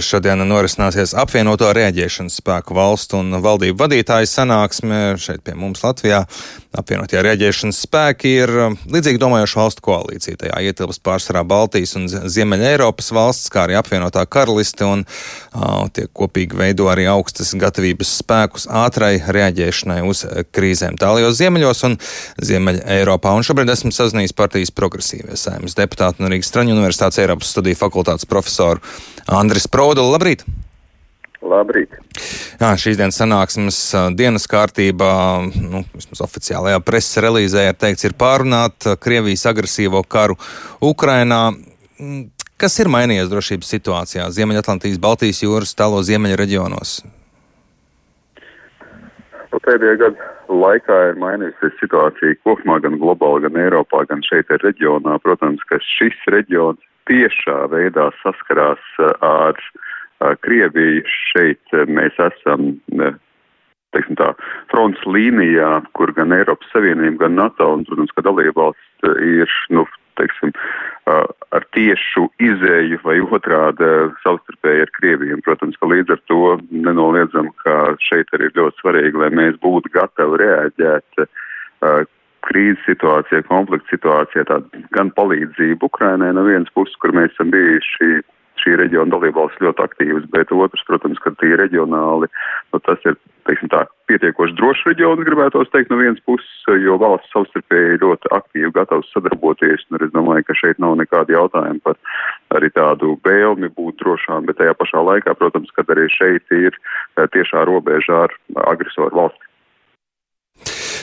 Šodien norisināsies apvienoto rēģēšanas spēku valstu un valdību vadītāju sanāksme šeit pie mums Latvijā. Apvienotie rēģēšanas spēki ir um, līdzīgi domājoša valstu koalīcija. Tajā ietilpst pārsvarā Baltijas un Ziemeļa Eiropas valsts, kā arī apvienotā karaliste, un uh, tie kopīgi veido arī augstas gatavības spēkus ātrai rēģēšanai uz krīzēm tālajos ziemeļos un Ziemeļa Eiropā. Un šobrīd esmu sazinājies partijas progresīvie saimnes deputātu un Rīgas Straņu universitātes Eiropas studiju fakultātes profesoru Andris Produlu. Labrīt! Labrīt! Jā, šīs dienas sanāksmes dienas kārtībā, nu, vismaz oficiālajā preses relīzē, ir teikts, ir pārunāt Krievijas agresīvo karu Ukrainā. Mm, kas ir mainījies drošības situācijā Ziemeļatlantijas, Baltijas jūras, tālo ziemeļa reģionos? Nu, pēdējā gada laikā ir mainījusies situācija kopumā gan globāli, gan Eiropā, gan šeit reģionā. Protams, ka šis reģions tiešā veidā saskarās ar uh, Krieviju. Šeit mēs esam teiksim tā, fronts līnijā, kur gan Eiropas Savienība, gan NATO un, protams, ka dalībvalsts ir, nu, teiksim, ar tiešu izēju vai otrādi savstarpēji ar Krieviju. Protams, ka līdz ar to nenoliedzam, ka šeit arī ir ļoti svarīgi, lai mēs būtu gatavi reaģēt krīzes situācijā, konflikta situācijā, tāda gan palīdzība Ukrainai no vienas puses, kur mēs esam bijuši šī reģiona dalībvalsts ļoti aktīvas, bet otrs, protams, ka tie reģionāli, nu, tas ir, teiksim tā, pietiekoši drošs reģions, gribētos teikt, no vienas puses, jo valsts savstarpēji ļoti aktīvi gatavs sadarboties, un es domāju, ka šeit nav nekādi jautājumi par arī tādu vēlmi būt drošām, bet tajā pašā laikā, protams, kad arī šeit ir eh, tiešā robežā ar agresoru valsti.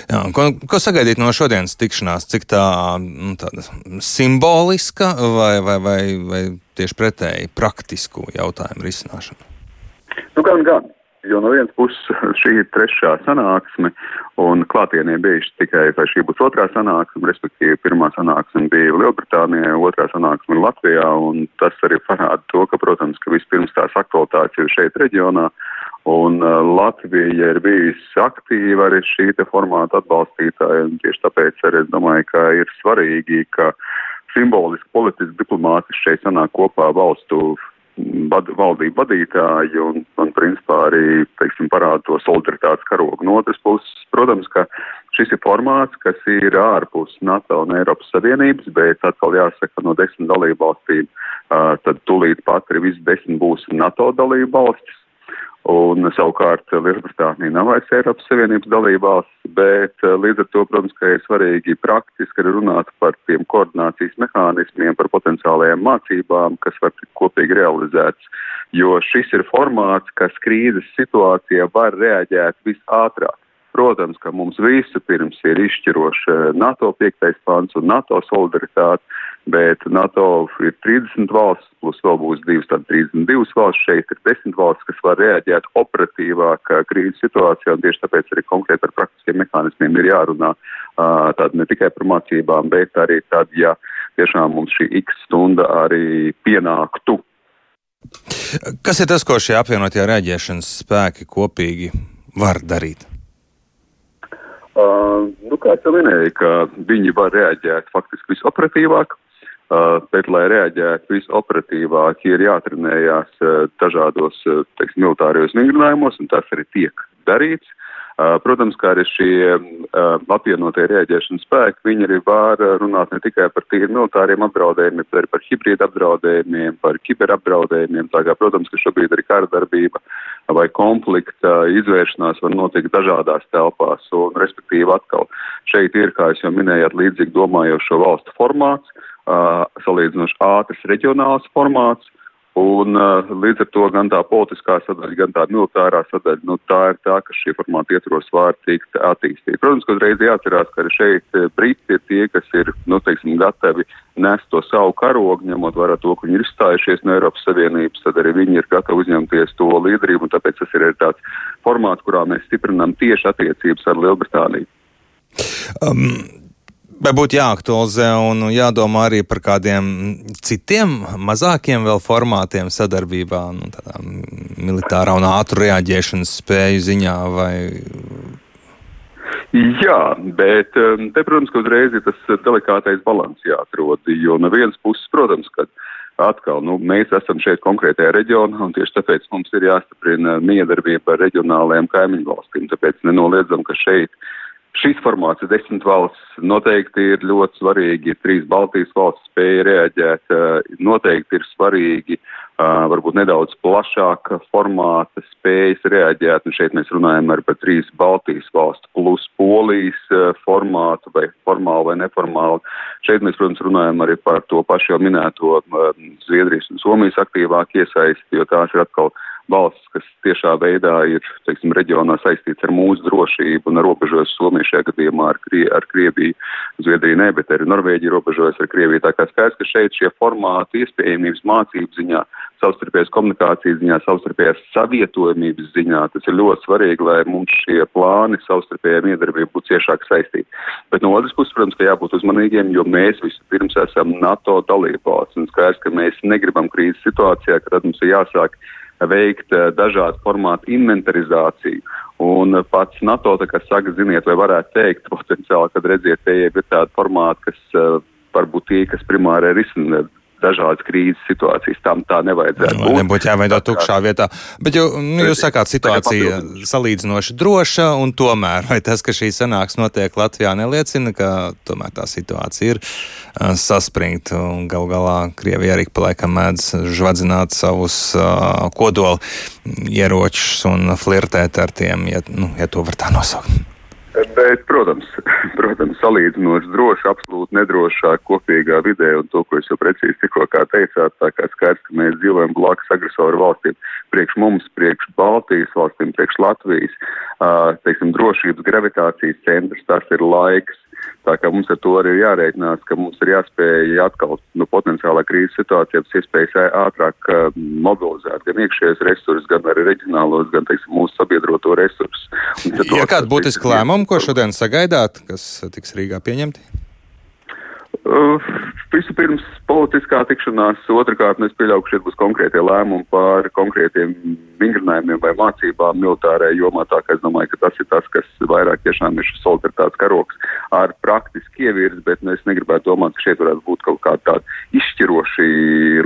Jā, ko, ko sagaidīt no šodienas tikšanās? Cik tā nu, simboliska vai, vai, vai, vai tieši pretēji praktisku jautājumu risināšana? Nu, gan, gan. Jo no vienas puses šī ir trešā sanāksme, un klātienē bijuši tikai, vai šī būs otrā sanāksme, respektīvi pirmā sanāksme bija Lielbritānijā, otrā sanāksme Latvijā, un tas arī parāda to, ka, protams, ka vispirms tās aktualitātes ir šeit reģionā, Un uh, Latvija ir bijusi aktīva arī šī formāta atbalstītāja, un tieši tāpēc arī es domāju, ka ir svarīgi, ka simboliski politiski diplomātiski šeit sanāk kopā valstu vad, valdību vadītāji un, un principā arī, teiksim, parāda to solidaritātes karogu. No otras puses, protams, ka šis ir formāts, kas ir ārpus NATO un Eiropas Savienības, bet atkal jāsaka no desmit dalību valstīm, uh, tad tūlīt pat arī viss desmit būs NATO dalību valstis. Un savukārt Lielbritānija nav vairs Eiropas Savienības dalībvalsts, bet eh, līdz ar to, protams, ka ir svarīgi praktiski runāt par tiem koordinācijas mehānismiem, par potenciālajām mācībām, kas var tikt kopīgi realizēts, jo šis ir formāts, kas krīzes situācijā var reaģēt visātrāk. Protams, ka mums visu pirms ir izšķiroši NATO piektais pants un NATO solidaritāte, bet NATO ir 30 valsts, plus vēl būs divas, tad 32 valsts, šeit ir 10 valsts, kas var reaģēt operatīvāk krīzes situācijā, un tieši tāpēc arī konkrēti par praktiskiem mehānismiem ir jārunā tad ne tikai par mācībām, bet arī tad, ja tiešām mums šī x stunda arī pienāktu. Kas ir tas, ko šie apvienotie reaģēšanas spēki kopīgi var darīt? Uh, nu, kā jau minēju, ka viņi var reaģēt faktiski visoperatīvāk, bet, lai reaģētu visoperatīvāk, ir jātrenējās uh, dažādos, uh, teiksim, militārijos vingrinājumos, un tas arī tiek darīts. Uh, protams, kā arī šie uh, apvienotie rēģēšanas spēki, viņi arī var runāt ne tikai par tīri militāriem apdraudējumiem, bet arī par hibrīda apdraudējumiem, par kiberapdraudējumiem. Tā kā, protams, ka šobrīd arī kara darbība vai konflikta izvēršanās var notikt dažādās telpās, un respektīvi atkal šeit ir, kā jūs jau minējāt, līdzīgi domājošo valstu formāts, salīdzinoši ātrs reģionāls formāts, Un uh, līdz ar to gan tā politiskā sadaļa, gan tā militārā sadaļa, nu, tā ir tā, kas šī formāta ietvaros var tikt attīstīta. Protams, ka uzreiz jāatcerās, ka arī šeit Briti ir tie, kas ir, nu, teiksim, gatavi nest to savu karogu, ņemot vērā to, ka viņi ir izstājušies no Eiropas Savienības, tad arī viņi ir gatavi uzņemties to līderību, un tāpēc tas ir tāds formāts, kurā mēs stiprinām tieši attiecības ar Lielbritāniju. Um. Vai būtu jāaktualizē un jādomā arī par kādiem citiem, mazākiem vēl formātiem sadarbībā, nu, militārā un ātrā reaģēšanas spēju ziņā? Vai... Jā, bet um, te, protams, ka uzreiz ir tas delikātais balans jāatrod. Jo no vienas puses, protams, ka atkal, nu, mēs esam šeit konkrētajā reģionā, un tieši tāpēc mums ir jāstiprina miedarbība ar reģionālajiem kaimiņu valstīm. Tāpēc nenoliedzam, ka šeit šīs formāts desmit valsts noteikti ir ļoti svarīgi. Trīs Baltijas valsts spēja reaģēt, noteikti ir svarīgi varbūt nedaudz plašāka formāta spējas reaģēt. Un šeit mēs runājam ar par trīs Baltijas valstu plus Polijas formātu vai formālu vai neformālu. Šeit mēs, protams, runājam arī par to pašu jau minēto Zviedrijas un Somijas aktīvāku iesaisti, jo tās ir atkal valsts, kas tiešā veidā ir, teiksim, reģionā saistīts ar mūsu drošību un robežojas Somiju šajā gadījumā ar, Krie, ar Krieviju, Zviedriju ne, bet arī Norvēģija robežojas ar Krieviju. Tā kā skaidrs, ka šeit šie formāti iespējamības mācību ziņā, savstarpējas komunikācijas ziņā, savstarpējās savietojumības ziņā, tas ir ļoti svarīgi, lai mums šie plāni savstarpējā miedarbība būtu ciešāk saistīti. Bet no otras puses, protams, ka jābūt uzmanīgiem, jo mēs vispirms esam NATO dalībvalsts un skaidrs, ka mēs negribam krīzes situācijā, ka tad mums ir jāsāk veikt eh, dažādu formātu inventarizāciju. Un pats NATO, saka, ziniet, vai varētu teikt potenciāli, kad redziet, te ir tādi formāti, kas uh, varbūt tie, kas primāri risina dažādas krīzes situācijas. Tam tā nevajadzētu būt. Nebūtu jāveido tukšā vietā. Bet jau, nu, jūs sakāt, situācija salīdzinoši droša, un tomēr vai tas, ka šī sanāks notiek Latvijā, neliecina, ka tomēr tā situācija ir uh, saspringta un gal galā Krievija arī pa laikam mēdz žvadzināt savus uh, kodoli ieročus un flirtēt ar tiem, ja, nu, ja to var tā nosaukt. Bet, protams, protams, salīdzinoši droši, absolūti nedrošā kopīgā vidē, un to, ko jūs jau precīzi tikko teicāt, tā kā skaidrs, ka mēs dzīvojam blakus agresoru valstīm, priekš mums, priekš Baltijas valstīm, priekš Latvijas, teiksim, drošības gravitācijas centrs, tas ir laiks, Tā kā mums ar to arī ir jārēķinās, ka mums ir jāspēj atkal no nu, potenciālā krīzes situācijā pēc iespējas ātrāk uh, mobilizēt gan iekšējos resursus, gan arī reģionālos, gan, teiksim, mūsu sabiedroto resursus. Ja kādi būtiski lēmumi, ko šodien sagaidāt, kas tiks Rīgā pieņemti? Uh, Vispirms politiskā tikšanās, otrkārt, es pieļauju, ka šeit būs konkrētie lēmumi par konkrētiem vingrinājumiem vai mācībām militārajā jomā. Tā kā es domāju, ka tas ir tas, kas vairāk tiešām ir šis solidaritātes karoks ar praktiski ievirs, bet nu, es negribētu domāt, ka šeit varētu būt kaut kādi tādi izšķiroši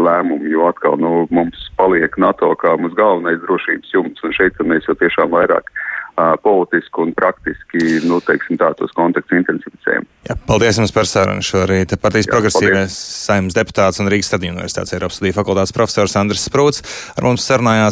lēmumi, jo atkal nu, mums paliek NATO kā mūsu galvenais drošības jumts, un šeit mēs jau tiešām vairāk politiski un praktiski, nu, teiksim tā, tos kontaktus intensificējam. Jā, paldies jums par sarunu šorīt. Partijas progresīvais saimnes deputāts un Rīgas Stadiņu universitātes Eiropas studiju fakultātes profesors Andris Sprūts ar mums sarunājās.